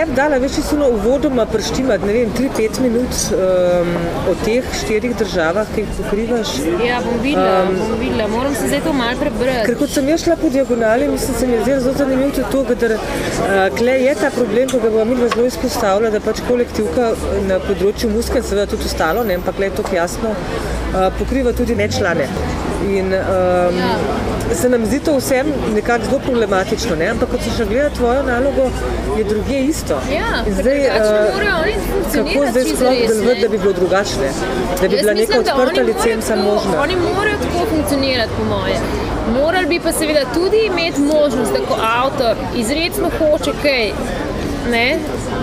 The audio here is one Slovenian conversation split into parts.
sebi dala več čisto uvodoma prštimati, ne vem, 3-5 minut um, o teh štirih državah, ki jih pokrivaš. Ja, bom videla, um, bom videla. moram se zdaj to malo prebrati. Ker kot sem jaz šla po diagonali, mislim, se mi je zelo zanimivo tudi to, da uh, je ta problem, ki ga bomo mi zelo izpostavljali, da pač kolektivka na področju muske, seveda tudi ostalo, ne, ampak le to jasno, uh, pokriva tudi nečlane. In, um, ja se nam zdi to vsem nekako zelo problematično, ne? ampak ko se še gleda tvojo nalogo, je druge isto. Ja, zdaj, uh, kako zdaj sploh delovati, da bi bilo drugačne, da bi Jaz bila neka odprta licenca možna? Oni morajo tako funkcionirati, po moje. Morali bi pa seveda tudi imeti možnost, da ko avtor izredno hoče kaj ne,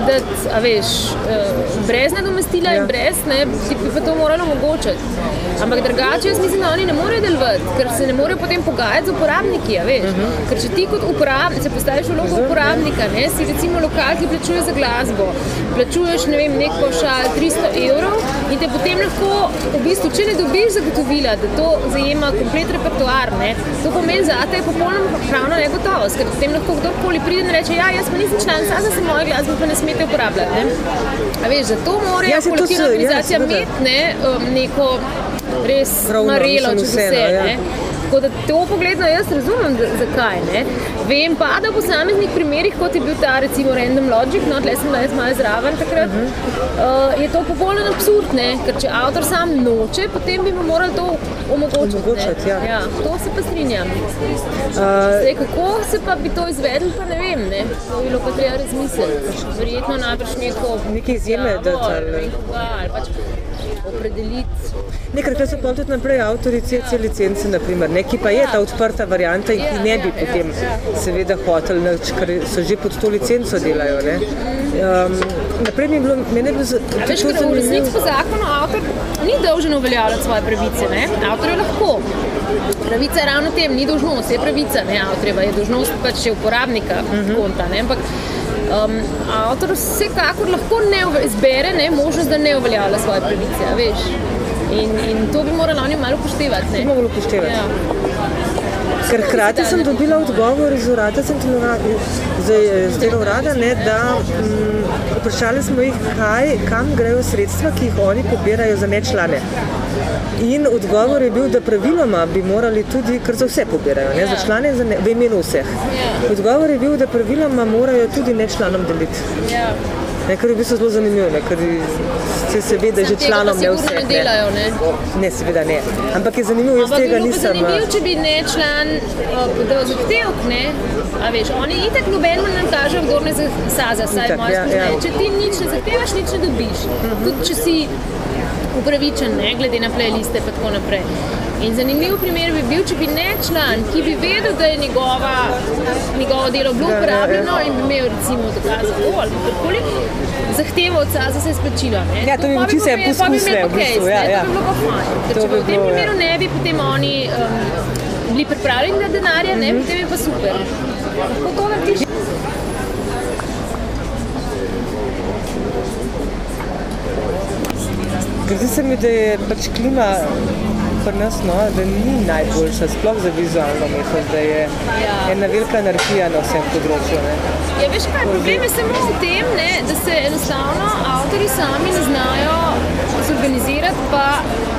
da veš, uh, brez nadomestila ja. in brez ne, ti bi pa to moralo omogočiti. Ampak drugače, jaz mislim, da oni ne morejo delovati, ker se ne morejo potem pogajati z uporabniki. Ja, uh mhm. -huh. Ker če ti kot uporabnik se postaviš v vlogo uporabnika, ne, si recimo lokal, ki plačuje za glasbo, plačuješ ne vem, nek pošal 300 evrov in te potem lahko, v bistvu, če ne dobiš zagotovila, da to zajema komplet repertoar, ne, to pomeni za te popolnoma pravno negotovost, ker potem lahko kdorkoli pride in reče, ja, jaz pa nisem član, samo sem moja glasba pa ne smete uporabljati. Ne? Veš, zato mora ja, kolektivna ja, organizacija imeti ne, um, neko res marelo, če se vse. Ja. Tako da to pogledno jaz razumem, zakaj. Ne? Vem pa, da v posameznih primerih, kot je bil ta recimo Random Logic, no, tle sem danes malo zraven takrat, uh -huh. uh, je to popolnoma absurd, ne? ker če avtor sam noče, potem bi mu morali to omogočiti. omogočiti ja. Ja, to se pa strinjam. Uh, Zdaj, kako se pa bi to izvedli, pa ne vem. Ne? To bi bilo pa treba razmisliti. Verjetno najbrž neko... Nekaj izjeme, da to ali... Pač opredeliti. Nekaj so pa tudi naprej avtori CC ja. licence, naprimer, ne, ki pa je ta odprta varianta in ki ne bi potem seveda hotel, ker so že pod to licenco delajo. Um, naprej mi je bilo, meni je bilo zelo zanimivo. V resnici po zakonu avtor ni dolžen uveljavljati svoje pravice, ne? avtor je lahko. Pravica je ravno tem, ni dožnost, je pravica, ne avtoreva, je dožnost pač še uporabnika uh mhm. -huh. konta. Ne? Ampak um, avtor vsekakor lahko ne izbere ne, možnost, da ne uveljavlja svoje pravice. In, in to bi morali oni malo upoštevati. Bi morali upoštevati. Ja. Ker hkrati sem dobila odgovor iz urada, z tega urada, ne, da m, mm, vprašali smo jih, kaj, kam grejo sredstva, ki jih oni pobirajo za nečlane. In odgovor je bil, da praviloma bi morali tudi, ker za vse pobirajo, ne, za ja. člane za ne, v imenu vseh. Ja. Odgovor je bil, da praviloma morajo tudi nečlanom deliti. Ja. Ne, kar je v bistvu zelo zanimivo, ne, ker se, se ve, da že članom ne vse. Ne, delajo, ne? ne, seveda ne. Ampak je zanimivo, jaz tega nisem. Zanimivo, če bi ne član podal zahtevek, ne? A veš, oni itak noben nam kaže, kdo ne zasaza, saj itak, ja, ja. Če ti nič ne zahtevaš, nič ne dobiš. Uh mhm. -huh. Tudi če si upravičen, ne, glede na playliste in tako naprej. In zanimiv primer bi bil, če bi ne član, ki bi vedel, da je njegova, njegovo delo bilo uporabljeno in bi imel recimo dokaz za to ali karkoli, zahteval od SAS za se izplačilo. Ja, to bi bil čisto poskus, ne, v bistvu, ja, ja. To bi bilo pa fajn. Ker če bi v tem ja. primeru ne bi potem oni um, bili pripravljeni na denarje, ne, mm -hmm. potem je pa super. Lahko to narediš. Zdi se mi, da je pač klima pri nas, no, da ni najboljša, sploh za vizualno umetnost, da je ja. ena velika anarhija na vsem področju. Ne. Ja, veš kaj, problem je samo v tem, ne, da se enostavno avtori sami ne znajo zorganizirati, pa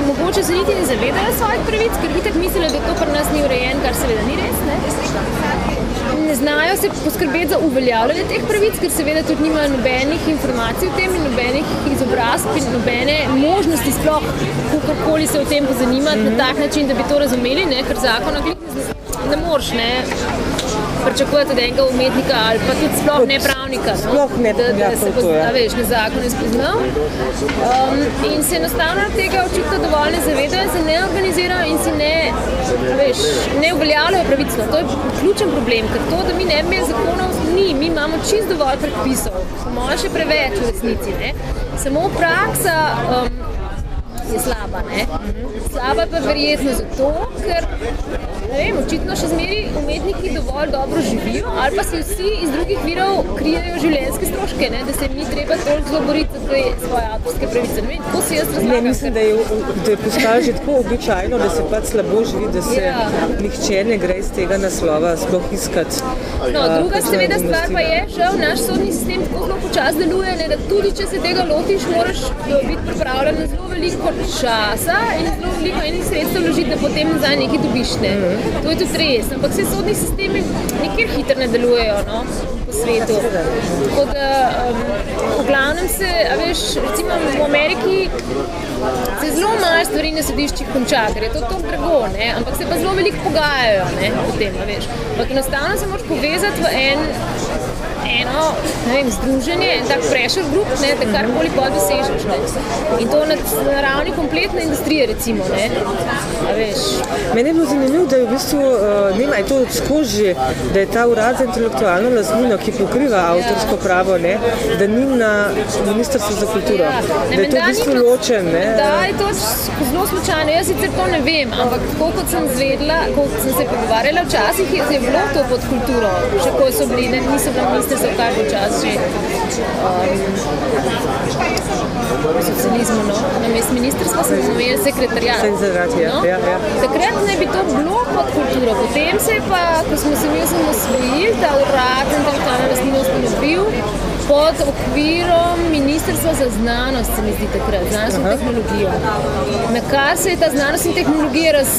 mogoče se niti ne zavedajo svojih pravic, ker itak mislijo, da to pri nas ni urejen, kar seveda ni res. Ne ne znajo se poskrbeti za uveljavljanje teh pravic, ker seveda tudi nimajo nobenih informacij o tem nobenih izobrazb in nobene možnosti sploh, kakorkoli se o tem pozanimati mm -hmm. na tak način, da bi to razumeli, ne? ker zakon ne moreš pričakovati od enega umetnika ali pa tudi sploh ne pravnika. No? Sploh ne, da, da ja, se to, ja. veš, na zakon je spoznal. Um, in se enostavno tega očitno dovolj ne zavedajo in se ne organizirajo in si ne, veš, ne uveljavljajo pravično. To je ključen problem, ker to, da mi ne bi zakonov, ni. Mi imamo čist dovolj predpisov, samo še preveč v resnici. Ne? Samo praksa. Um, je slaba. Ne? Slaba pa verjetno zato, ker ne vem, očitno še zmeri umetniki dovolj dobro živijo, ali pa si vsi iz drugih virov krijejo življenjske stroške, ne? da se mi treba toliko zelo boriti za svoje avtorske pravice. Ne tako si jaz Ne, razlagam. mislim, da je, da je postalo že tako običajno, da se pač slabo živi, da se Ja. nihče ne gre iz tega naslova sploh iskati. No, druga seveda stvar pa je, žal naš sodni sistem tako zelo počasi deluje, ne, da tudi če se tega lotiš, moraš biti pripravljen na zelo veliko časa in zelo veliko enih sredstev vložiti, da potem nazaj nekaj dobiš. Ne. Mhm. To je tudi res, ampak vse sodni sistemi nikjer hitro ne delujejo. No? Po svetu. Tako da, um, v glavnem se, veš, recimo v Ameriki se zelo malo stvari na sodiščih konča, ker je to tako drago, ne? ampak se pa zelo veliko pogajajo ne, o tem. Ampak enostavno se moraš povezati v en, eno ne vem, združenje, en tak pressure group, ne, da karkoli pa dosežeš. Ne. In to na, na ravni kompletne industrije, recimo. Ne. A veš, Meni je bilo zanimivo, da je v bistvu, uh, ne vem, a je to skozi, da je ta urad za intelektualno lastnino, ki pokriva avtorsko pravo, ne, da ni na Ministrstvu za kulturo, Ja. da je to v bistvu ločen. Ne, Da, je to zelo slučajno. Jaz sicer to ne vem, ampak tako kot sem zvedela, kot sem se pogovarjala včasih, je bilo to pod kulturo. Še ko so bili, ne, niso bili ministrstvo, kar bo čas že. Um, socializmu, no. na mestu ministrstva sem imela sekretarjat. Sekretariat, ja, No. ja, ja. Takrat naj bi to bilo pod kulturo, potem se je pa, ko smo se mi osamosvojili, ta urad za intelektualno lastnino ustanovil pod okvirom Ministrstva za znanost, se mi zdi takrat, znanost in tehnologijo. Na kar se je ta znanost in tehnologija raz,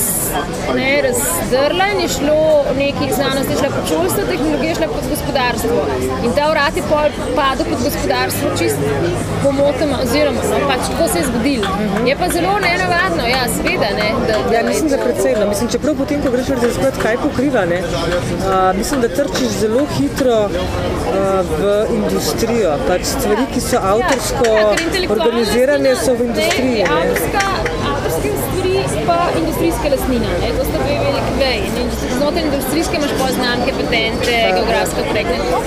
ne, razdrla in je šlo neki znanost, je šla pod šolstvo, tehnologija je šla pod gospodarstvo. In ta urad je pol padel pod gospodarstvo čist pomotoma, oziroma no, pač tako se je zgodilo. Je pa zelo nenavadno, ja, seveda, ne, da, da Ja, mislim, da predvsej. No. Mislim, čeprav potem, ko greš raziskovati, kaj pokriva, ne, a, mislim, da trčiš zelo hitro a, v industrijo. Pač stvari, ki so avtorsko Ja, ker intelektualna organizirane, so v industriji. Avtorska, avtorske stvari pa industrijska lastnina. Ne? To sta dve veliki veji. Znotraj industrijske imaš pa znamke, patente, geografske tako.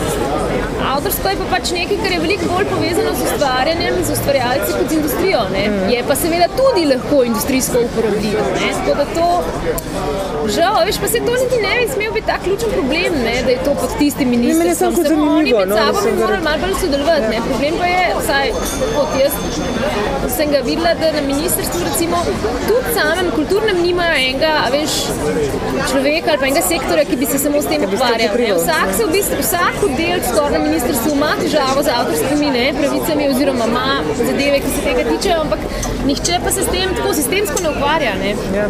Avtorsko je pa pač nekaj, kar je veliko bolj povezano z ustvarjanjem, z ustvarjalci kot z industrijo. Ne? Je pa seveda tudi lahko industrijsko uporabljivo. ne. Tako da to, žal, veš, pa se to niti ne bi smel biti tak ključen problem, ne? da je to pod tistim ministrstvom. kot Samo oni med no, sabo se bi morali malo bolj sodelovati. Ne? Problem pa je, vsaj kot jaz sem ga videla, da na ministrstvu recimo tudi samem kulturnem nimajo enega, a veš, človeka ali enega sektorja, ki bi se samo s tem ukvarjal. Vsak se v bistvu, vsak oddelek skoraj na ministrstvu ima težavo z avtorskimi ne, pravicami oziroma ima zadeve, ki se tega tičejo, ampak nihče pa se s tem tako sistemsko ne ukvarja. Ne. Ja.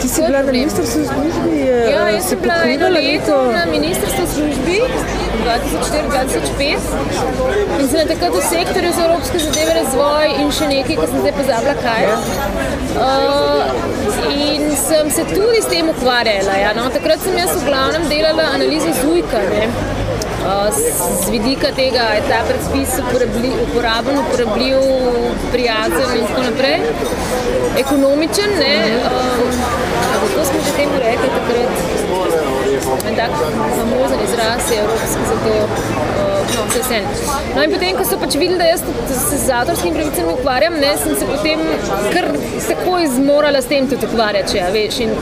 Ti si bila na ministrstvu službi, Ja, jaz sem bila eno leto na ministrstvu službi 2004-2005 in sem takrat v sektorju za evropske zadeve razvoj in še nekaj, ki sem zdaj pozabila kaj. Uh, in sem se tudi s tem ukvarjala. Ja. No, takrat sem jaz v glavnem delala analizo zujka. Ne. Uh, z z vidika tega je ta predpis uporabli, uporaben, uporabljiv, prijazen in tako naprej, ekonomičen. Ne, um, kako smo že temu rekli takrat? En tak famozen izraz je evropski za to. Uh, no, vse vse. No, in potem, ko so pač videli, da jaz se z avtorskimi pravicami ukvarjam, ne, sem se potem kar takoj zmorala s tem tudi ukvarjati. Če, a veš, in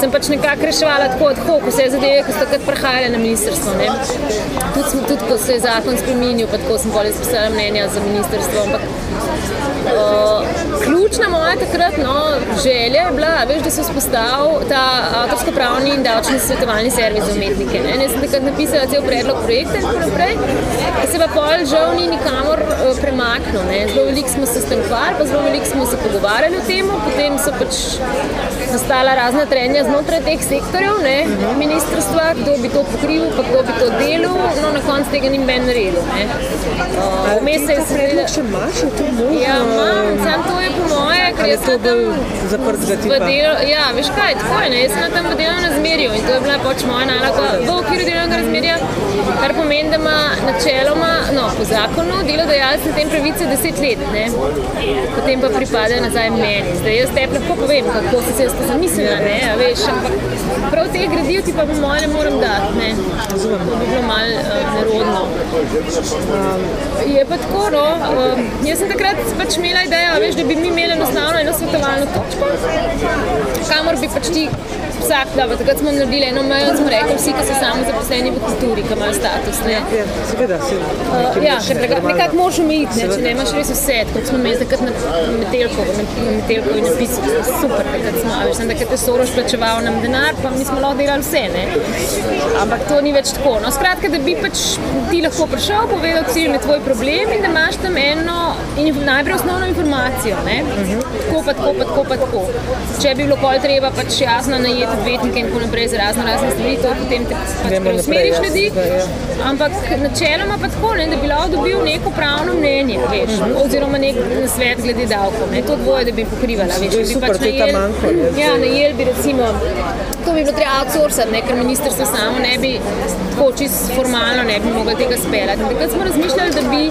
sem pač nekako reševala tako od hoka, vse zadeve, ki so takrat prihajale na ministrstvo. Ne. Tudi, smo- tudi, ko se je zakon spremenil, pa tako sem bolj izpisala mnenja za ministrstvo. Ampak, Uh, ključna moja takrat no, želja je bila, veš, da se vzpostavi ta avtorsko-pravni in davčni svetovalni servis za umetnike. Ne? Jaz sem takrat napisala cel predlog projekta in tako naprej, se pa pol žal ni nikamor uh, premaknil. Ne? Zelo veliko smo se s tem ukvarjali, pa zelo veliko smo se pogovarjali o tem, potem so pač nastala razna trenja znotraj teh sektorjev, ne? ministrstva, kdo bi to pokril, pa kdo bi to delal, no na koncu tega ni meni naredil. ne. Uh, vmes se je seveda- še imaš, je to možno? Ja, imam, sam to je po moje, ker Ali je to sem bolj zaprtega v tipa? delu, ja, veš kaj, tako je, ne, jaz sem tam v delovnem razmerju in to je bila pač moja naloga v okviru delovnega razmerja, kar pomeni, da ima načeloma, no, po zakonu, delodajalec na tem pravice 10 let, ne, potem pa pripadajo nazaj meni. Zdaj jaz te lahko povem, kako si se jaz to zamislila, ne, a veš, ampak prav teh gradiv ti pa po moje ne morem dati, ne, to bi bilo malo uh, nerodno. Um, je pa tako, no, um, jaz sem takrat pač imela idejo, veš, da bi mi imeli enostavno eno svetovalno točko, kamor bi pač ti vsak, da takrat smo naredili eno mejo, smo rekli vsi, ki so samo zaposleni v kulturi, ki imajo status. Ne? Ja, seveda, se Uh, ja, ker nekako moraš umiti, ne? če ne imaš res vse, kot smo imeli takrat na Metelkovi, na, na Metelkovi napisali, super, takrat smo, veš, sem takrat je Soros plačeval nam denar, pa mi smo lahko delali vse, ne? Ampak to ni več tako. No, skratka, da bi pač ti lahko prišel, povedal cilj tvoj problem in da imaš tam eno in najprej osnovno informacijo, ne? Tako pa tako, pa tako pa tako. Če bi bilo pol treba pač jasno najeti odvetnike in tako naprej za razno razne stvari, to potem te pač preusmeriš ljudi. Ja. Ampak načeloma pa tako, ne, da bi lahko dobil neko pravno mnenje, veš, oziroma nek svet glede davkov. Ne, to dvoje, da bi pokrivala. Veš, bi super, pač je ta najeli- manjko, Ja, zdaj. najeli bi recimo. To bi bilo treba outsourcati, ne, ker ministrstvo samo ne bi tako čisto formalno ne bi moglo tega speljati. Takrat smo razmišljali, da bi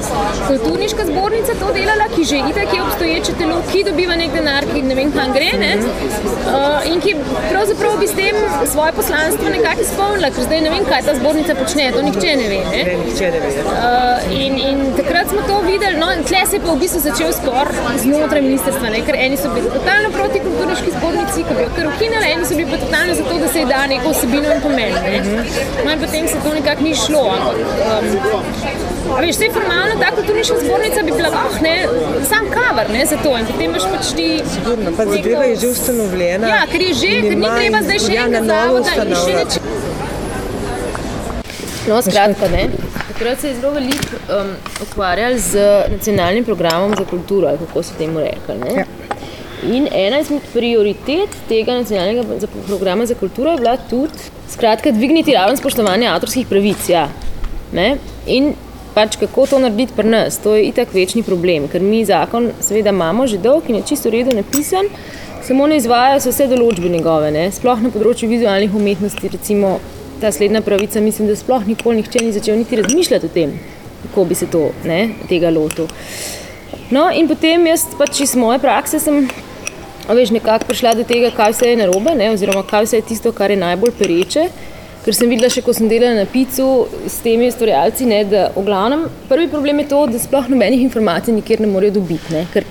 kulturniška zbornica to delala, ki že itak je obstoječe telo, ki dobiva nek denar, ki ne vem kam gre, ne, uh, in ki pravzaprav bi s tem svoje poslanstvo nekako izpolnila, ker zdaj ne vem, kaj ta zbornica počne, to nihče ne ve. Ne. Ne, nihče ne ve. Uh, in, in takrat smo to videli, no, in tle se je pa v bistvu začel spor znotraj ministrstva, ne, ker eni so bili totalno proti kulturniški zbornici, ki bi jo kar ukinili, eni so bili pa totalno za to, da se ji da neko osebino in pomen. Ne. No, in potem se to nekako ni šlo. Ampak, um, a veš, vse formalno ta kulturniška zbornica bi bila, oh, ne, sam kaver ne, za to in potem imaš pač ti. Sigurno, pa zadeva je že ustanovljena. Ja, ker je že, ker ni treba zdaj še enega novo zavoda in še ustanavljati. neč. No, skratka, ne. Takrat se je zelo veliko um, ukvarjali z nacionalnim programom za kulturo, ali kako so temu rekli. ne. Ja. In ena izmed prioritet tega nacionalnega programa za kulturo je bila tudi skratka, dvigniti raven spoštovanja avtorskih pravic. Ja. Ne? In pač kako to narediti pri nas, to je itak večni problem, ker mi zakon seveda imamo že dolg in je čisto v redu napisan, samo ne izvajajo se vse določbe njegove, ne? sploh na področju vizualnih umetnosti, recimo ta slednja pravica, mislim, da sploh nikoli nihče ni začel niti razmišljati o tem, kako bi se to, ne, tega lotil. No, in potem jaz pač iz moje prakse sem veš, nekako prišla do tega, kaj vse je narobe, ne, oziroma kaj vse je tisto, kar je najbolj pereče. Ker sem videla, še ko sem delala na picu s temi ustvarjalci, ne, da v glavnem prvi problem je to, da sploh nobenih informacij nikjer ne morejo dobiti. Ne, ker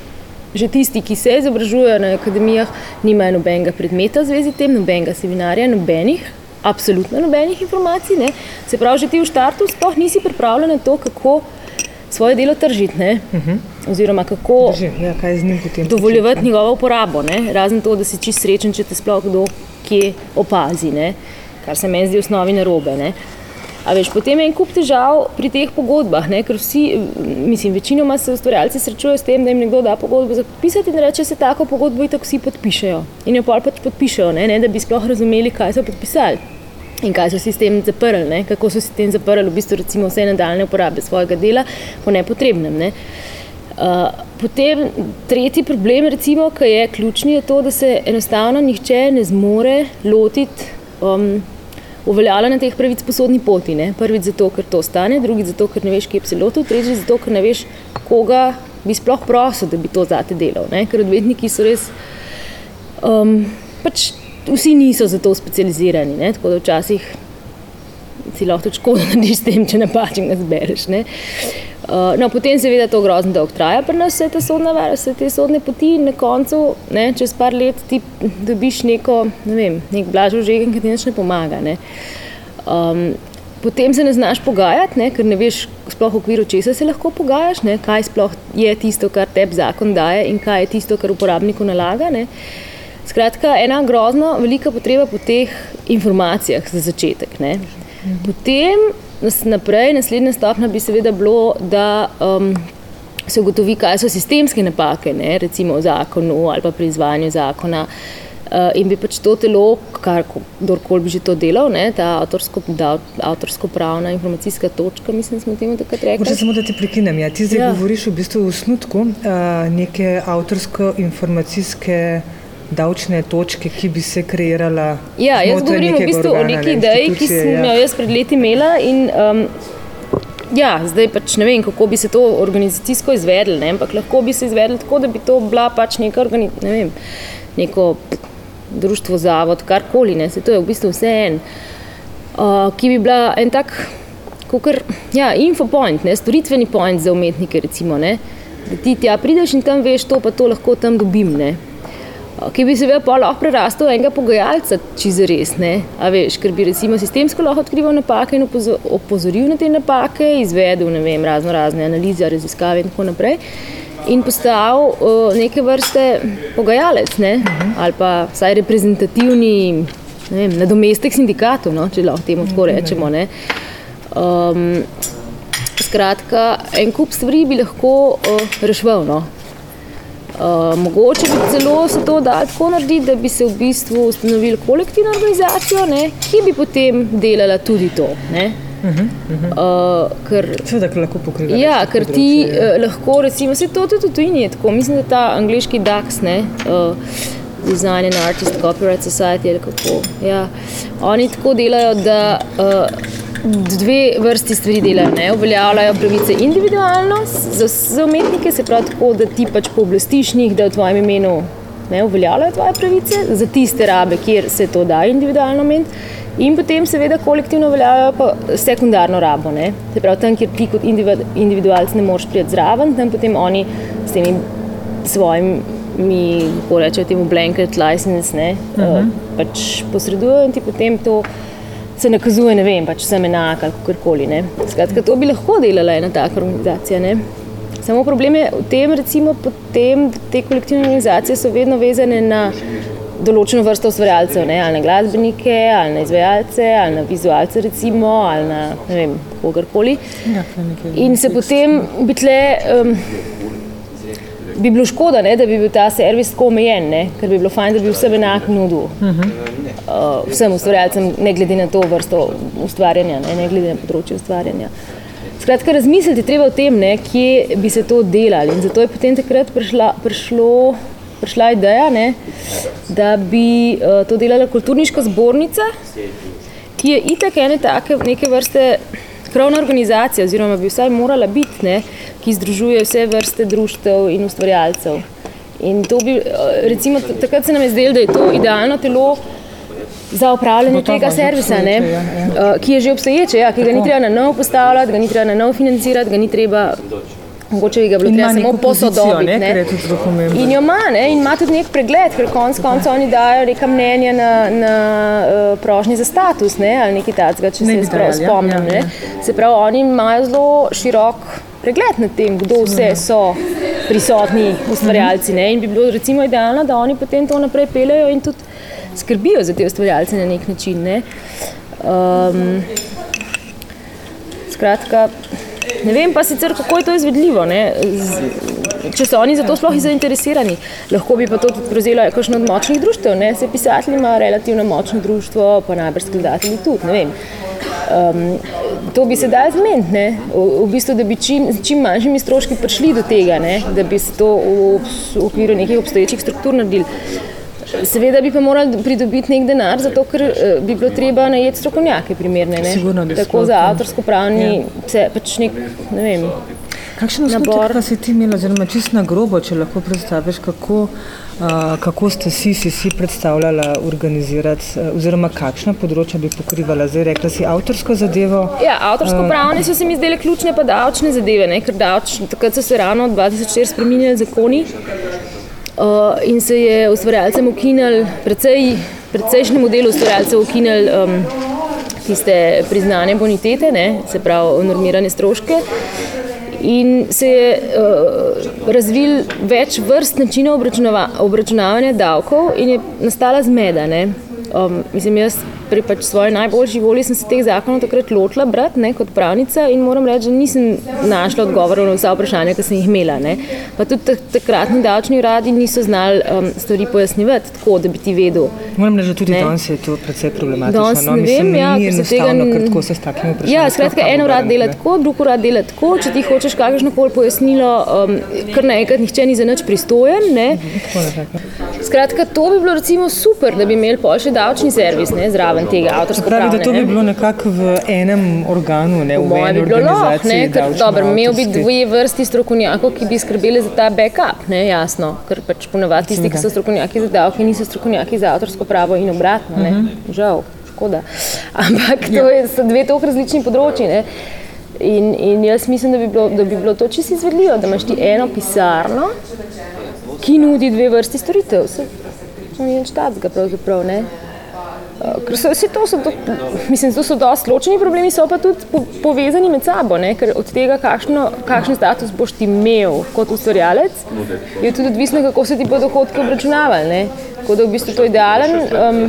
že tisti, ki se izobražujejo na akademijah, nimajo nobenega predmeta v zvezi s tem, nobenega seminarja, nobenih, absolutno nobenih informacij. Ne. Se pravi, že ti v štartu sploh nisi pripravljen na to, kako svoje delo tržiti. ne. Oziroma, kako Drži, ja, potem? dovoljevati njegovo uporabo, ne? razen to, da si čist srečen, če te sploh kdo kje opazi, ne? kar se meni zdi v osnovi narobe. Ne? A veš, potem je en kup težav pri teh pogodbah, ne? ker vsi, mislim, večinoma se ustvarjalci srečujejo s tem, da jim nekdo da pogodbo za podpisati in reče, se tako pogodbo itak vsi podpišejo. In jo pol pač podpišejo, ne? ne da bi sploh razumeli, kaj so podpisali. In kaj so si s tem zaprli, ne? kako so si s tem zaprli v bistvu recimo vse nadaljne uporabe svojega dela po nepotrebnem. Ne? Uh, potem tretji problem, recimo, ki je ključni, je to, da se enostavno nihče ne zmore lotiti um, uveljavljanja teh pravic po sodni poti. Ne? Prvič zato, ker to stane, drugič zato, ker ne veš, kje bi se lotil, tretjič zato, ker ne veš, koga bi sploh prosil, da bi to zate delal. Ne? Ker odvetniki so res. Um, pač vsi niso za to specializirani, ne? tako da včasih si lahko škodo narediš s tem, če napačen ga zbereš. Ne? Uh, no, potem seveda to grozno dolgo traja pri nas, vse te sodne, vse te sodne poti in na koncu, ne, čez par let ti dobiš neko, ne vem, nek blažo žegen, ki ti nič ne pomaga. Ne? Um, potem se ne znaš pogajati, ne, ker ne veš sploh v okviru česa se lahko pogajaš, ne, kaj sploh je tisto, kar tebi zakon daje in kaj je tisto, kar uporabniku nalaga. Ne. Skratka, ena grozno velika potreba po teh informacijah za začetek. Ne. Potem naprej, naslednja stopnja bi seveda bilo, da um, se ugotovi, kaj so sistemske napake, ne, recimo v zakonu ali pa pri izvajanju zakona. Uh, in bi pač to telo, kar kdorkoli bi že to delal, ne, ta avtorsko, da, avtorsko-pravna informacijska točka, mislim, smo temu takrat rekli. Možete samo, da te prekinem. Ja, ti zdaj Ja. govoriš v bistvu v snutku uh, neke avtorsko-informacijske davčne točke, ki bi se kreirala. Ja, jaz govorim v bistvu o organa, neki ne, ideji, ki sem ja. jo jaz pred leti imela. In, um, ja, zdaj pač ne vem, kako bi se to organizacijsko izvedlo, ampak lahko bi se izvedlo tako, da bi to bila pač neka organi, ne vem, neko društvo, zavod, karkoli, ne, se to je v bistvu vse en, uh, ki bi bila en tak, kakor, ja, infopoint, ne, storitveni point za umetnike, recimo, ne, Da ti tja prideš in tam veš, to pa to lahko tam dobim. Ne? Ki bi se pa lahko prerastel enega pogajalca, če za res ne. A veš, ker bi recimo sistemsko lahko odkrival napake in opozoril na te napake, izvedel vem, razno razne analize, raziskave in tako naprej. In postal uh, neke vrste pogajalec, ne? uh -huh. ali pa vsaj reprezentativni vem, nadomestek sindikatov, no? če lahko temu tako rečemo. Um, skratka, en kup stvari bi lahko uh, reševal. No? Uh, mogoče bi celo se to dalo tako narediti, da bi se v bistvu ustanovili kolektivno organizacijo, ne, ki bi potem delala tudi to. Ne. Uh -huh, uh -huh. uh, ker, Seveda, lahko pokrivaš. Ja, ker ti uh, lahko, recimo, se to tudi tujini je tako. Mislim, da ta angliški DAX, ne, uh, Design and Artist Copyright Society, ali kako. Ja, oni tako delajo, da. Uh, dve vrsti stvari delajo. Ne? Uveljavljajo pravice individualno za, za umetnike, se pravi tako, da ti pač pooblastiš njih, da v tvojem imenu ne, uveljavljajo tvoje pravice, za tiste rabe, kjer se to da individualno ment. In potem, seveda, kolektivno uveljavljajo pa sekundarno rabo. Ne? Se pravi, tam, kjer ti kot individualc ne moreš priti zraven, tam potem oni s temi svojimi. Mi rečemo temu blanket license, ne, uh -huh. uh, pač posredujejo in ti potem to se nakazuje, ne vem, pač sem enak ali karkoli. Skratka, to bi lahko delala ena taka organizacija. Ne? Samo problem je v tem, recimo, potem, da te kolektivne organizacije so vedno vezane na določeno vrsto ustvarjalcev, ne? ali na glasbenike, ali na izvajalce, ali na vizualce, recimo, ali na vem, kogarkoli. Ja, In se potem bi tle. Um, Bi bilo škoda, ne, da bi bil ta servis tako omejen, ker bi bilo fajn, da bi vsem enak nudil. Uh -huh uh, vsem ustvarjalcem, ne glede na to vrsto ustvarjanja, ne, ne glede na področje ustvarjanja. Skratka, razmisliti treba o tem, ne, kje bi se to delali. In zato je potem takrat prišla, prišlo, prišla ideja, ne, da bi uh, to delala kulturniška zbornica, ki je itak ene take neke vrste krovna organizacija, oziroma bi vsaj morala biti, ne, ki združuje vse vrste društev in ustvarjalcev. In to bi, recimo, takrat se nam je zdelo, da je to idealno telo, za upravljanje tega servisa, ne, ja, ja. Uh, ki je že obstoječe, ja, ki ga ni treba na novo postavljati, ga ni treba na novo financirati, ga ni treba. Mogoče bi ga bilo treba samo posodobiti. In jo ima, ne? in ima tudi nek pregled, ker konec koncev oni dajo neka mnenja na, na uh, prošnje za status ne? ali nekaj takega, če ne se prav ja. spomnim. Ja, ja. Se pravi, oni imajo zelo širok pregled nad tem, kdo vse so prisotni ustvarjalci. Ne? In bi bilo recimo idealno, da oni potem to naprej pelejo in tudi skrbijo za te ustvarjalce na nek način. Ne? Um, skratka, ne vem pa sicer, kako je to izvedljivo. Ne? Če so oni za to sploh zainteresirani, lahko bi pa to tudi prevzelo kakšno od močnih društv. Ne? Se pisatelji ima relativno močno društvo, pa najbrž skladatelji tudi. Um, to bi se dalo zmeniti, v, v bistvu, da bi čim, čim manjšimi stroški prišli do tega, ne? da bi se to v, v okviru nekih obstoječih struktur naredili. Seveda bi pa morali pridobiti nek denar, zato ker uh, bi bilo treba najeti strokovnjake, primerne. Sigurno, tako za avtorsko pravni, ja. pač nek, ne vem. Kakšen nabor pa si ti imel, oziroma čisto na grobo, če lahko predstaviš, kako, uh, kako ste si, si, si predstavljali organizirati, uh, oziroma kakšna področja bi pokrivala. Zdaj rekla si avtorsko zadevo. Ja, avtorsko pravne uh, so se mi zdele ključne, pa davčne zadeve, ne? ker davč, takrat so se ravno od 2004 spremenili zakoni. Uh, in se je ustvarjalcem ukinil, precej, precejšnjemu delu ustvarjalcev ukinil um, tiste priznane bonitete, ne, se pravi, normirane stroške. In se je uh, razvil več vrst načinov obračunavanja davkov, in je nastala zmeda. Um, mislim, jaz pri pač svoji najboljši volji sem se teh zakonov takrat lotila brati ne, kot pravnica in moram reči, da nisem našla odgovorov na vsa vprašanja, ki sem jih imela. Ne. Pa tudi takratni davčni uradi niso znali um, stvari pojasnjevati tako, da bi ti vedel. Moram reči, da tudi danes je to precej problematično. Danes no, ne vem, ja, se tega ne kako se s takimi vprašanji. Ja, skratka, en urad dela tako, drug urad dela tako. Če ti hočeš kakršno koli pojasnilo, um, kar naenkrat nihče ni za nič pristojen. Ne. Skratka, to bi bilo recimo super, da bi imeli pa še davčni servis ne, zraven tega avtorskega prava. Da to bi bilo nekako v enem organu, ne v enem organizaciji. Dobro, imel bi dve vrsti strokovnjakov, ki bi skrbeli za ta backup, ne, jasno, ker pač ponovadi tisti, ki so strokovnjaki za davke, niso strokovnjaki za avtorsko pravo in obratno, ne, uh mhm. -huh. žal, škoda. Ampak to je, so dve tako različni področji. Ne. In, in jaz mislim, da bi bilo, da bi bilo to čisto izvedljivo, da imaš ti eno pisarno, ki nudi dve vrsti storitev. To ni nič takega, pravzaprav. Ne? Ker so, vse to so, do, mislim, to so dosti ločeni problemi, so pa tudi po, povezani med sabo, ne? ker od tega, kakšno, kakšen status boš ti imel kot ustvarjalec, je tudi odvisno, kako se ti bodo dohodki obračunavali. Tako da v bistvu to je idealen, um,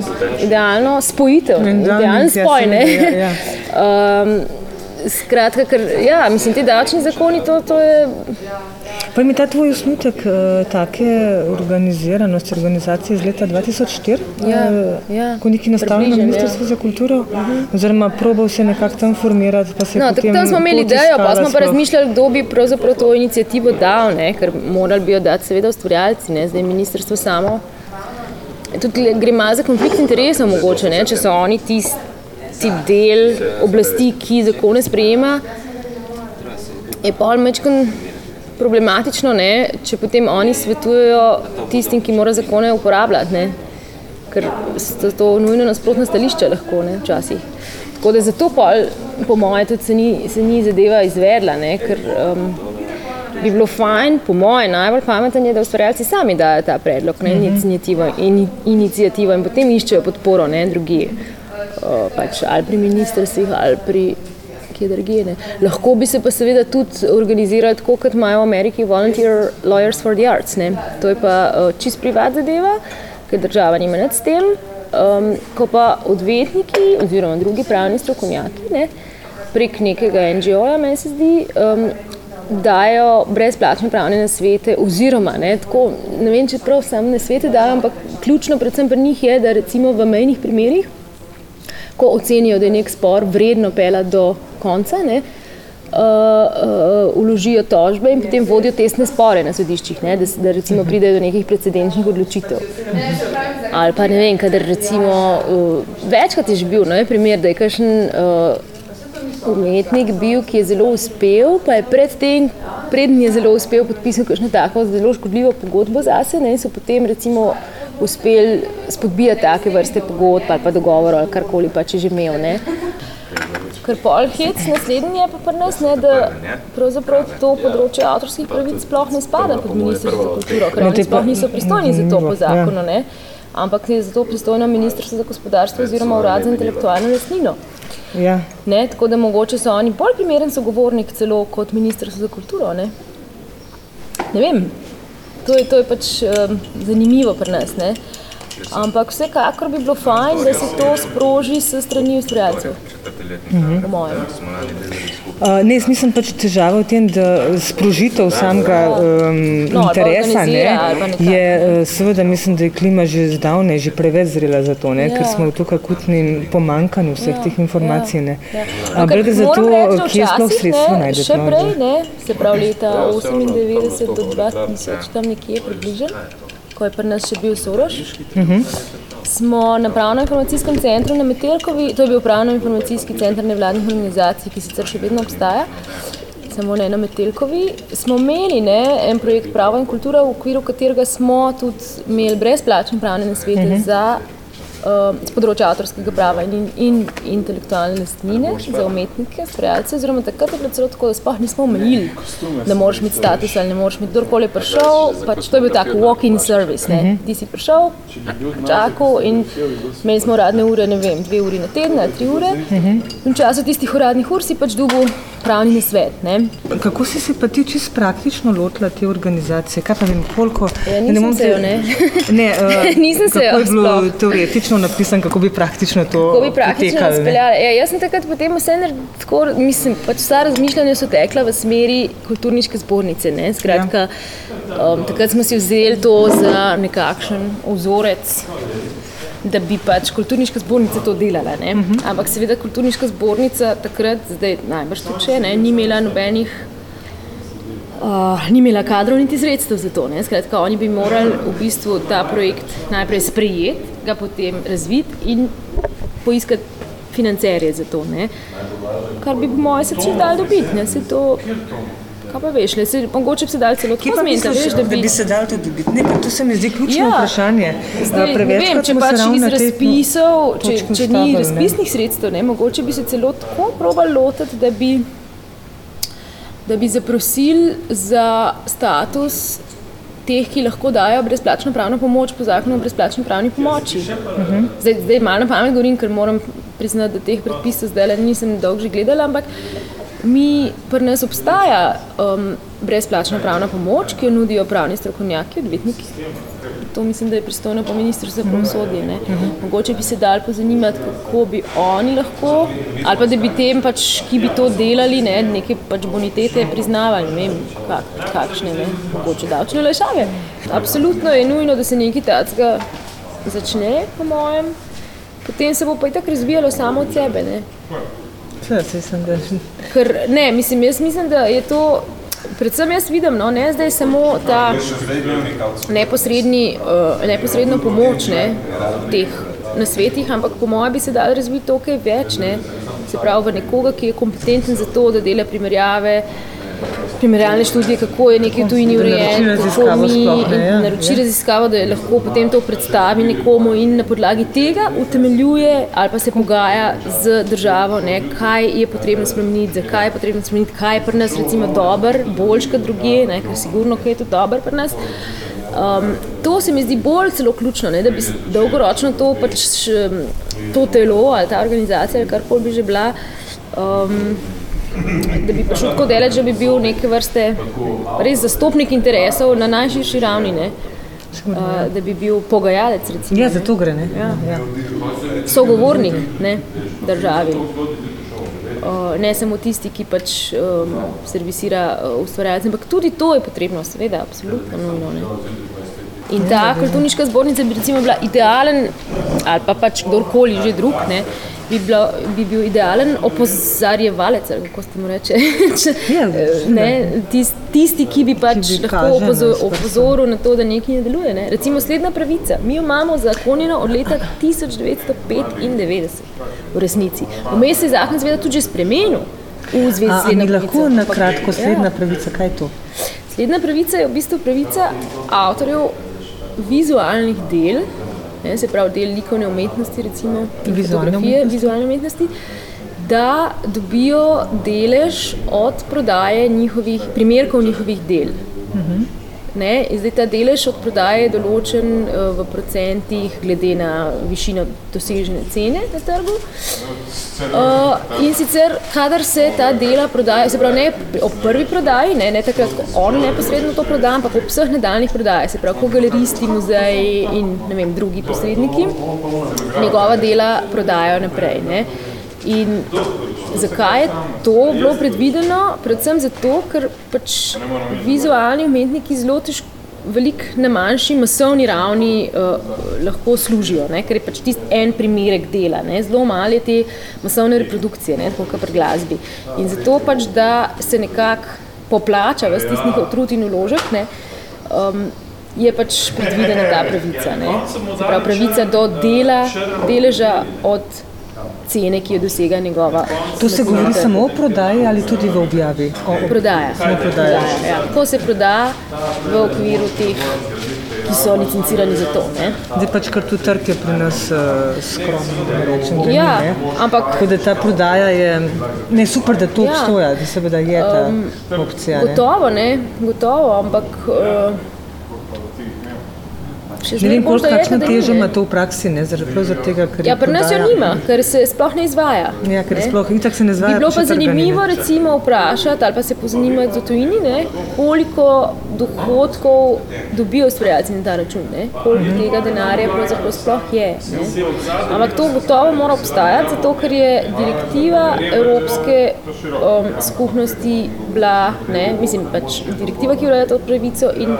idealno spojitev, idealen spoj. Ja. um, skratka, ker ja, mislim, ti davčni zakoni, to, to je. Pa mi ta tvoj osnutek uh, take organiziranosti, organizacije iz leta 2004, ja, uh, ja, ko neki nastavljeno ministrstvo ja. za kulturo, uh. -huh. oziroma probal se nekako tam formirati. No, tam smo imeli idejo, pa smo pa razmišljali, kdo bi pravzaprav to inicijativo dal, ne? ker morali bi jo dati seveda ustvarjalci, ne zdaj ministrstvo samo. Tudi gre malo za konflikt interesov mogoče, ne? če so oni tisti ti del oblasti, ki zakone sprejema, je pa mečkaj problematično, ne? če potem oni svetujejo tistim, ki morajo zakone uporabljati, ne? ker so to nujno nasprotna stališča lahko ne? včasih. Tako da zato pol, po mojem tudi se ni, se ni zadeva izvedla, ne? ker um, bi bilo fajn, po mojem, najbolj pametno je, da ustvarjalci sami dajo ta predlog, ne? inicijativo in, inicijativo in potem iščejo podporo ne? drugih pač, ali pri ministrstvih ali pri kjerkoli. Lahko bi se pa seveda tudi organizirali tako, kot imajo v Ameriki Volunteer Lawyers for the Arts. Ne? To je pa uh, čist privat zadeva, ker država nima nad tem. Um, ko pa odvetniki oziroma drugi pravni strokovnjaki ne, prek nekega NGO-ja, meni se zdi, um, dajo brezplačne pravne nasvete, oziroma ne, tako, ne vem, če prav sam nasvete dajo, ampak ključno predvsem pri njih je, da recimo v mejnih primerih ko ocenijo, da je nek spor vredno pela do konca, ne, uh, uh, uložijo tožbe in potem vodijo tesne spore na sodiščih, ne, da, da recimo pridejo do nekih precedenčnih odločitev. Ali pa ne vem, kadar recimo uh, večkrat je že bil, no je primer, da je kakšen uh, umetnik bil, ki je zelo uspel, pa je predtem, predtem je zelo uspel podpisati kakšno tako zelo škodljivo pogodbo zase, ne, in so potem recimo uspeli spodbijati take vrste pogodb ali pa dogovorov ali karkoli pa če že imel. Ne. Ker pol hec naslednji je pa pri nas, ne, da pravzaprav to področje avtorskih pravic sploh ne spada pod ministrstvo za kulturo, ker oni sploh niso pristojni za to po zakonu, ne, ampak je za to pristojno ministrstvo za gospodarstvo oziroma urad za intelektualno lastnino. Ja. Ne, tako da mogoče so oni bolj primeren sogovornik celo kot ministrstvo za kulturo. Ne, ne vem, to je, to je pač um, zanimivo pri nas. Ne? Ampak vsekakor bi bilo fajn, da se to sproži s strani ustvarjalcev. Mhm. Uh, ne, mislim pač težava v tem, da sprožitev samega um, no, interesa ne, je, uh, seveda, mislim, da je klima že zdavne, že preveč zrela za to, ne, ja. ker smo v tukaj akutnem pomankanju vseh ja, teh informacij. Ja, ja. Ampak gre za to, kje sploh sredstva najdete. Še prej, ne, se pravi leta 98 do 2000, tam nekje približno ko je pri nas še bil Soroš. Uh mhm. -huh. Smo na pravno-informacijskem centru na Metelkovi, to je bil pravno-informacijski center nevladnih organizacij, ki sicer še vedno obstaja, samo ne na Metelkovi. Smo imeli ne, en projekt Pravo in kultura, v okviru katerega smo tudi imeli brezplačne pravne nasvete uh mhm. -huh. za z uh, področja avtorskega prava in, in intelektualne lastnine za umetnike, ustvarjalce. Oziroma, takrat je bilo celo tako, da sploh nismo omejili, da moraš imeti status ali ne moraš imeti kdorkoli prišel. Pač to je bil tak walk-in service. Ne? Mhm. Ti si prišel, čakal in imeli smo uradne ure, ne vem, dve uri na teden, tri ure. In v času tistih uradnih ur si pač dugo pravni svet. Ne? Kako si se pa ti čisto praktično lotila te organizacije? Kaj pa vem, koliko? Ja, nisem ne se jo, ne. ne uh, nisem se jo. Kako je bilo sploh. teoretično napisano, kako bi praktično to Kako bi praktično speljala? Ja, jaz sem takrat potem vse tako, mislim, pač vsa razmišljanja so tekla v smeri kulturniške zbornice. Ne? Skratka, ja. um, takrat smo si vzeli to za nekakšen vzorec da bi pač kulturniška zbornica to delala. Uh mhm. -huh. Ampak seveda kulturniška zbornica takrat, zdaj najbrž tudi če, ne, ni imela nobenih. Uh, ni imela kadrov niti sredstev za to. Skratka, oni bi morali v bistvu ta projekt najprej sprejeti, ga potem razviti in poiskati financerje za to. Ne? Kar bi, se če dal dobiti. Kaj pa veš, le, se, mogoče bi se dal celo tako zmeniti, da, da bi se dal to dobiti. Ne, to se mi zdi ključno ja. vprašanje. Zdaj, ne vem, če pač iz razpisov, če, če ni razpisnih sredstev, ne, mogoče bi se celo tako probal lotiti, da bi da bi zaprosili za status teh, ki lahko dajo brezplačno pravno pomoč po zakonu o brezplačni pravni pomoči. Zdaj, zdaj malo na pamet govorim, ker moram priznati, da teh predpisov zdaj nisem dolgo že gledala, ampak mi pri nas obstaja um, brezplačna pravna pomoč, ki jo nudijo pravni strokovnjaki, odvetniki. To mislim, da je pristojno po ministrstvu za pravosodje. ne. Mogoče bi se dal pozanimati, kako bi oni lahko, ali pa da bi tem, pač, ki bi to delali, ne, neke pač bonitete priznavali, ne vem, kak, kakšne, ne, mogoče davčne lešave. Absolutno je nujno, da se nekaj takega začne, po mojem, potem se bo pa itak razvijalo samo od sebe. Ne. Ker, ne, mislim, jaz mislim, da je to, predvsem jaz vidim, no, ne zdaj samo ta neposredni, uh, neposredno pomoč ne, teh nasvetih, ampak po mojem bi se dal razviti to kaj več, ne, se pravi v nekoga, ki je kompetenten za to, da dela primerjave, primerjalne študije, kako je nekaj v tujini urejen, kako mi sploh, ne, ja, naroči ja. raziskavo, da je lahko potem to predstavi nekomu in na podlagi tega utemeljuje ali pa se pogaja z državo, ne, kaj je potrebno spremeniti, zakaj je potrebno spremeniti, kaj je pri nas recimo dober, boljš kot druge, ne, ker sigurno kaj je tudi dober pri nas. Um, to se mi zdi bolj celo ključno, ne, da bi dolgoročno to, pač, to telo ali ta organizacija ali karkoli bi že bila, um, da bi prišel tako daleč, da bi bil neke vrste res zastopnik interesov na najširši ravni, ne, uh, da bi bil pogajalec, recimo, Ja, za to gre, ne? Ja. Ja. sogovornik ne, državi. Uh, ne samo tisti, ki pač um, servisira uh, ustvarjalce, ampak tudi to je potrebno, seveda, absolutno nujno. Ne. In ta kulturniška zbornica bi recimo bila idealen, ali pa pač kdorkoli že drug, ne, bi, bila, bi bil idealen opozarjevalec, kako se mu reče. Če- Ja, ne, tis, tisti, ki bi pač Ki bi lahko kaže, ne, opozo- s prstom. opozoril na to, da nekaj ne deluje. Ne. Recimo slednja pravica. Mi jo imamo zakonjeno od leta 1995 v resnici. Vmes se je zakon seveda tudi že spremenil. V zvezi A, s slednjo lahko na kratko ja. slednja pravica, kaj je to? Slednja pravica je v bistvu pravica avtorjev vizualnih del, ne, se pravi del likovne umetnosti, recimo Vizualne fotografije, umetnosti. vizualne umetnosti, da dobijo delež od prodaje njihovih primerkov njihovih del. Ne, in zdaj ta delež od prodaje je določen eh, v procentih, glede na višino dosežene cene na trgu. Uh, in sicer, kadar se ta dela prodaja, se pravi, ne ob prvi prodaji, ne, ne takrat, ko on neposredno to proda, ampak ob vseh nadaljnih prodajah, se pravi, ko galeristi, muzeji in ne vem, drugi posredniki njegova dela prodajajo naprej. Ne. In zakaj je to bilo predvideno? Predvsem zato, ker pač vizualni umetniki zelo težko. Veliko na manjši masovni ravni uh, lahko služijo, ne? ker je pač tisti en primerek dela, ne? zelo malo je te masovne reprodukcije, ne? tako kot pri glasbi. In zato pač, da se nekako poplača vse tisti njihov trud in uložek, ne? Um, je pač predvidena ta pravica. Ne? Se pravi, pravica do dela, deleža od cene, ki jo dosega njegova. To se govori samo o prodaji ali tudi v objavi? O, o, Prodaja. Samo prodaja. ja. Ko se proda v okviru teh, ki so licencirani za to. Ne? Zdaj pač kar tu trg je pri nas uh, skromen, da rečem, da Ja, ni. Ne? ampak Tako da ta prodaja je, ne super, da to Ja. obstoja, da seveda je ta opcija. Ne? gotovo, ne, gotovo, ampak. Uh, še Ne zmeraj vem, bolj, koliko teža ne. ima to v praksi, ne, zaradi, zaradi tega, ker Ja, pri nas jo nima, ker se sploh ne izvaja. Ja, ker ne. sploh itak se ne izvaja. Bi bilo pa ne. zanimivo recimo vprašati ali pa se pozanimati za tujini, ne, koliko dohodkov dobijo ustvarjalci na ta račun, ne, koliko Mhm. tega denarja pravzaprav sploh je. Ne. Ampak to gotovo mora obstajati, zato ker je direktiva Evropske um, skupnosti bila, ne, mislim, pač direktiva, ki ureja to pravico in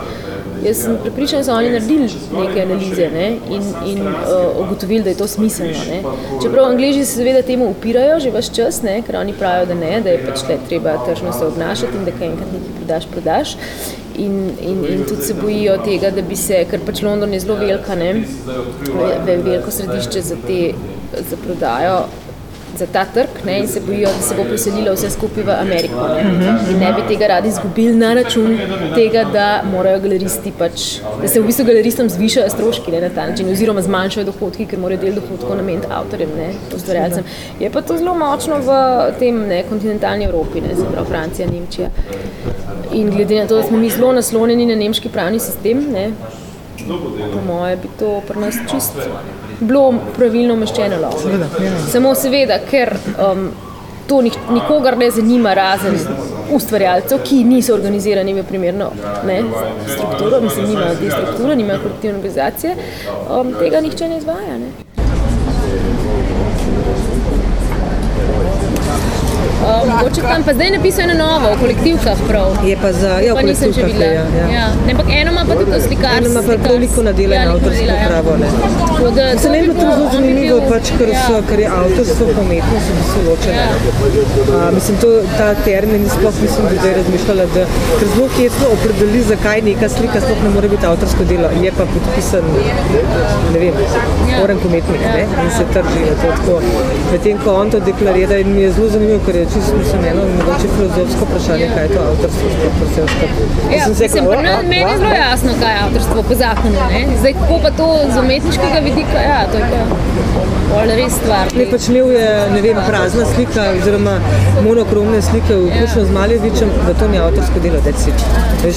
Jaz sem prepričana, da so oni naredili neke analize ne, in, in uh, ugotovili, da je to smiselno. Ne. Čeprav Angliji se seveda temu upirajo že vse čas, ne, ker oni pravijo, da ne, da je pač le treba tržno se obnašati in da kaj enkrat nekaj prodaš, prodaš. In, in, in tudi se bojijo tega, da bi se, ker pač London je zelo velika, ne, ve- ve- veliko središče za, te, za prodajo za ta trg ne, in se bojijo, da se bo preselilo vse skupaj v Ameriko. Ne. In ne bi tega radi izgubili na račun tega, da morajo galeristi pač, da se v bistvu galeristom zvišajo stroški ne, na ta način, oziroma zmanjšajo dohodki, ker morajo del dohodkov nameniti avtorjem, ne, ustvarjalcem. Je pa to zelo močno v tem ne, kontinentalni Evropi, ne, se pravi Francija, Nemčija. In glede na to, da smo mi zelo naslonjeni na nemški pravni sistem, ne, po mojem, bi to pri nas čist bilo pravilno umeščeno. Seveda, ja. Samo seveda, ker um, to nik nikogar ne zanima, razen ustvarjalcev, ki niso organizirani v primerno ne, strukturo, mislim, nimajo te strukture, nimajo kolektivne organizacije, um, tega nihče ne izvaja. Ne. Um, Mogoče tam pa zdaj napisal eno novo, o kolektivkah prav. Je pa za, ja, Pa nisem kolektivkah, videla. ja, ja. Ja. Ne, ampak eno ima pa tudi to slikarstvo. Eno ima pa veliko nadela in avtorsko pravo, ne. Se meni je to zelo zanimivo, pač, ker, so, ker je avtorstvo pa umetnost v bistvu ločena. Ja. A, mislim, to, ta termin sploh nisem do zdaj razmišljala, da, ker zelo hecno opredeli, zakaj neka slika sploh ne more biti avtorsko delo. Je pa podpisan, ne vem, Ja. oren umetnik ne? in se trži na to tako. Medtem ko on to deklarira in mi je zelo zanimivo, ker je čisto mislim, eno mogoče filozofsko vprašanje, kaj je to avtorstvo sploh pri vsem skupaj. Ja, Sem si mislim, pri "O, nas- a, meni je zelo a." jasno, kaj je avtorstvo po zakonu. Ne? Zdaj, kako pa to z umetniškega vidika, ja, to je pa res stvar. Ne, pač imel je ne vem, prazna slika oziroma monokromne slike, vključno z Maljevičem, da to ni avtorsko delo, deci. Veš,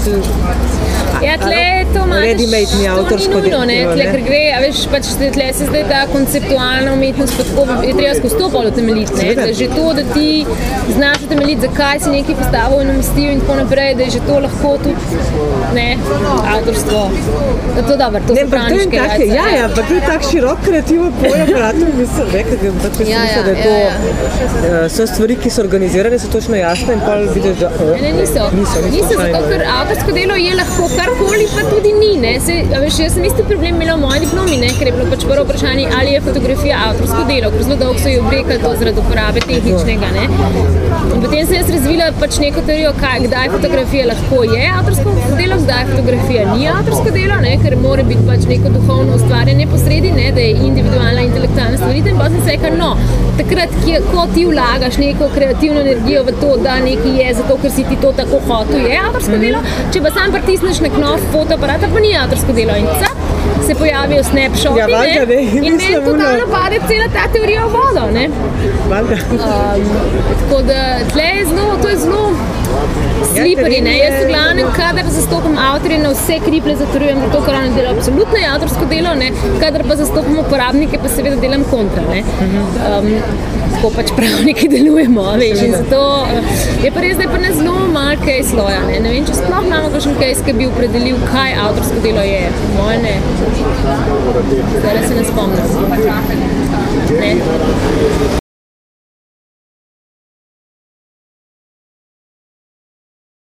Ja, tle to imaš. Ready-made ni avtorsko delo, tle, ker gre, a veš, pač tle se zdaj ta konceptualna umetnost, pa tako je treba skozi to pol utemeljiti, že to, da ti znaš utemeljiti, zakaj si nekaj postavil in umestil in tako naprej, da je že to lahko tudi, ne, avtorstvo. To dobro, to Ne, so ampak je tak, jajca, ja, ja, pa to je tak širok kreativen pojem, brate, mislim, rekla, da, pač, jaz Ja, mislim, ja, da je to, ja, eh, so stvari, ki so organizirane, so točno jasne in pol vidiš, da o, Ne, ne, niso. niso, niso, niso zato, ker avtorsko delo je lahko karkoli, pa tudi ni. Ne. Se, veš, jaz sem isti problem imela v moji diplomi, ne, ker je bilo pač prvo vprašanje, ali je fotografija avtorsko delo, ker zelo dolgo so jo obrekali to zaradi uporabe tehničnega. Ne. In potem sem jaz razvila pač neko teorijo, kaj, kdaj fotografija lahko je avtorsko delo, kdaj fotografija ni avtorsko delo, ne, ker mora biti pač neko duhovno ustvarjanje posredi, ne, da je individualna intelektualna stvaritev. In pa sem se rekla, no, takrat, ki, ko ti vlagaš neko kreativno energijo v to, da nekaj je, zato ker si ti to tako hotel, je avtorsko Mhm. delo. Če pa sam pritisneš na knov fotoaparata, pa ni avtorsko delo. In cap, se pojavijo snapshoti Ja, valjda, ne, in meni totalno pade cela ta teorija v vodo. Ne. Valjda. Um, tako da tle je zelo, to je zelo sliperi. Ne? teren je- Jaz v glavnem, kadar zastopam avtorje, na vse kriple zatrjujem, zato ker oni delajo absolutno avtorsko delo, ne? kadar pa zastopam uporabnike, pa seveda delam kontra. Ne? Um, tako pač pravniki delujemo. Veš, zato uh, je pa res, da je pa ne zelo malo kaj sloja. Ne? ne vem, če sploh imamo kakšen kaj, ki bi opredelil, kaj avtorsko delo je. Moje ne. Zdaj se ne spomnim. Ne.